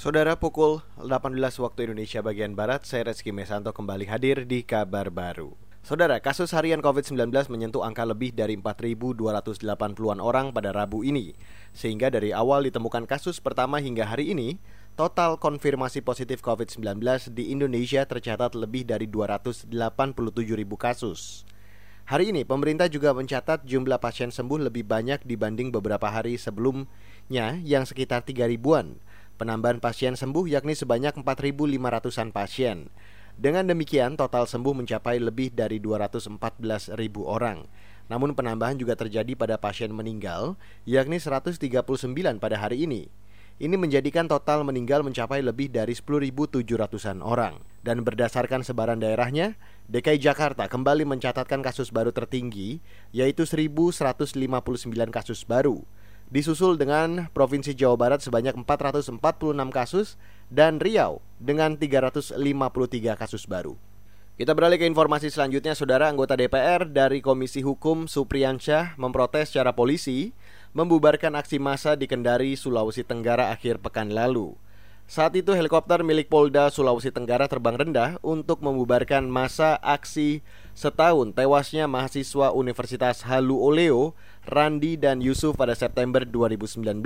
Saudara pukul 18 waktu Indonesia bagian Barat, saya Reski Mesanto kembali hadir di kabar baru. Saudara, kasus harian COVID-19 menyentuh angka lebih dari 4.280-an orang pada Rabu ini. Sehingga dari awal ditemukan kasus pertama hingga hari ini, total konfirmasi positif COVID-19 di Indonesia tercatat lebih dari 287 ribu kasus. Hari ini, pemerintah juga mencatat jumlah pasien sembuh lebih banyak dibanding beberapa hari sebelumnya yang sekitar 3 ribuan. Penambahan pasien sembuh yakni sebanyak 4.500-an pasien. Dengan demikian, total sembuh mencapai lebih dari 214 ribu orang. Namun penambahan juga terjadi pada pasien meninggal, yakni 139 pada hari ini. Ini menjadikan total meninggal mencapai lebih dari 10.700-an orang. Dan berdasarkan sebaran daerahnya, DKI Jakarta kembali mencatatkan kasus baru tertinggi, yaitu 1.159 kasus baru disusul dengan Provinsi Jawa Barat sebanyak 446 kasus dan Riau dengan 353 kasus baru. Kita beralih ke informasi selanjutnya, Saudara anggota DPR dari Komisi Hukum Supriyansyah memprotes secara polisi membubarkan aksi massa di Kendari, Sulawesi Tenggara akhir pekan lalu. Saat itu helikopter milik Polda Sulawesi Tenggara terbang rendah untuk membubarkan masa aksi setahun tewasnya mahasiswa Universitas Halu Oleo, Randi dan Yusuf pada September 2019.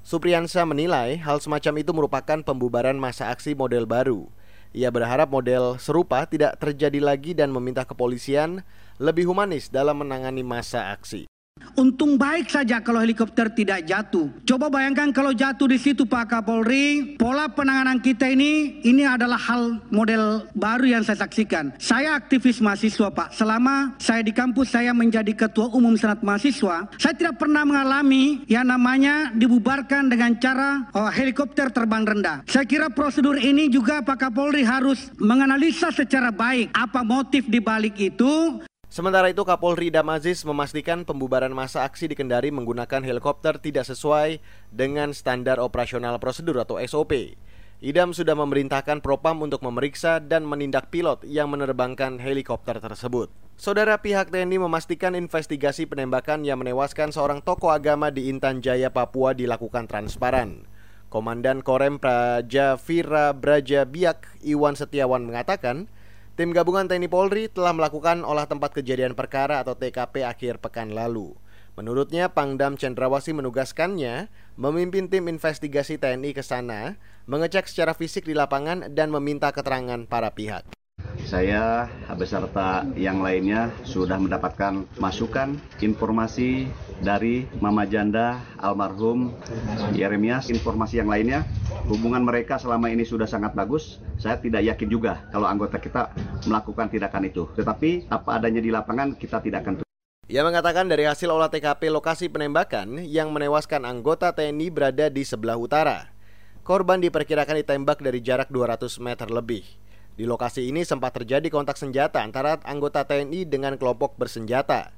Supriyansa menilai hal semacam itu merupakan pembubaran masa aksi model baru. Ia berharap model serupa tidak terjadi lagi dan meminta kepolisian lebih humanis dalam menangani masa aksi. Untung baik saja kalau helikopter tidak jatuh. Coba bayangkan kalau jatuh di situ Pak Kapolri, pola penanganan kita ini ini adalah hal model baru yang saya saksikan. Saya aktivis mahasiswa Pak. Selama saya di kampus saya menjadi ketua umum senat mahasiswa, saya tidak pernah mengalami yang namanya dibubarkan dengan cara oh, helikopter terbang rendah. Saya kira prosedur ini juga Pak Kapolri harus menganalisa secara baik apa motif di balik itu Sementara itu Kapolri Damaziz memastikan pembubaran masa aksi di Kendari menggunakan helikopter tidak sesuai dengan standar operasional prosedur atau SOP. Idam sudah memerintahkan Propam untuk memeriksa dan menindak pilot yang menerbangkan helikopter tersebut. Saudara pihak TNI memastikan investigasi penembakan yang menewaskan seorang tokoh agama di Intan Jaya, Papua dilakukan transparan. Komandan Korem Praja Vira Braja Biak Iwan Setiawan mengatakan, Tim gabungan TNI Polri telah melakukan olah tempat kejadian perkara atau TKP akhir pekan lalu. Menurutnya, Pangdam Cendrawasi menugaskannya memimpin tim investigasi TNI ke sana, mengecek secara fisik di lapangan dan meminta keterangan para pihak. Saya beserta yang lainnya sudah mendapatkan masukan, informasi dari Mama Janda almarhum Yeremias, informasi yang lainnya hubungan mereka selama ini sudah sangat bagus. Saya tidak yakin juga kalau anggota kita melakukan tindakan itu. Tetapi apa adanya di lapangan kita tidak akan ia mengatakan dari hasil olah TKP lokasi penembakan yang menewaskan anggota TNI berada di sebelah utara. Korban diperkirakan ditembak dari jarak 200 meter lebih. Di lokasi ini sempat terjadi kontak senjata antara anggota TNI dengan kelompok bersenjata.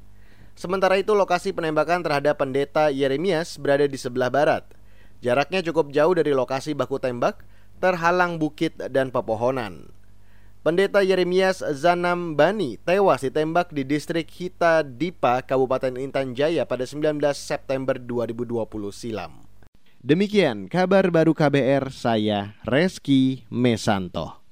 Sementara itu lokasi penembakan terhadap pendeta Yeremias berada di sebelah barat. Jaraknya cukup jauh dari lokasi baku tembak, terhalang bukit dan pepohonan. Pendeta Yeremias Zanam Bani tewas ditembak di distrik Hita Dipa, Kabupaten Intan Jaya pada 19 September 2020 silam. Demikian kabar baru KBR saya Reski Mesanto.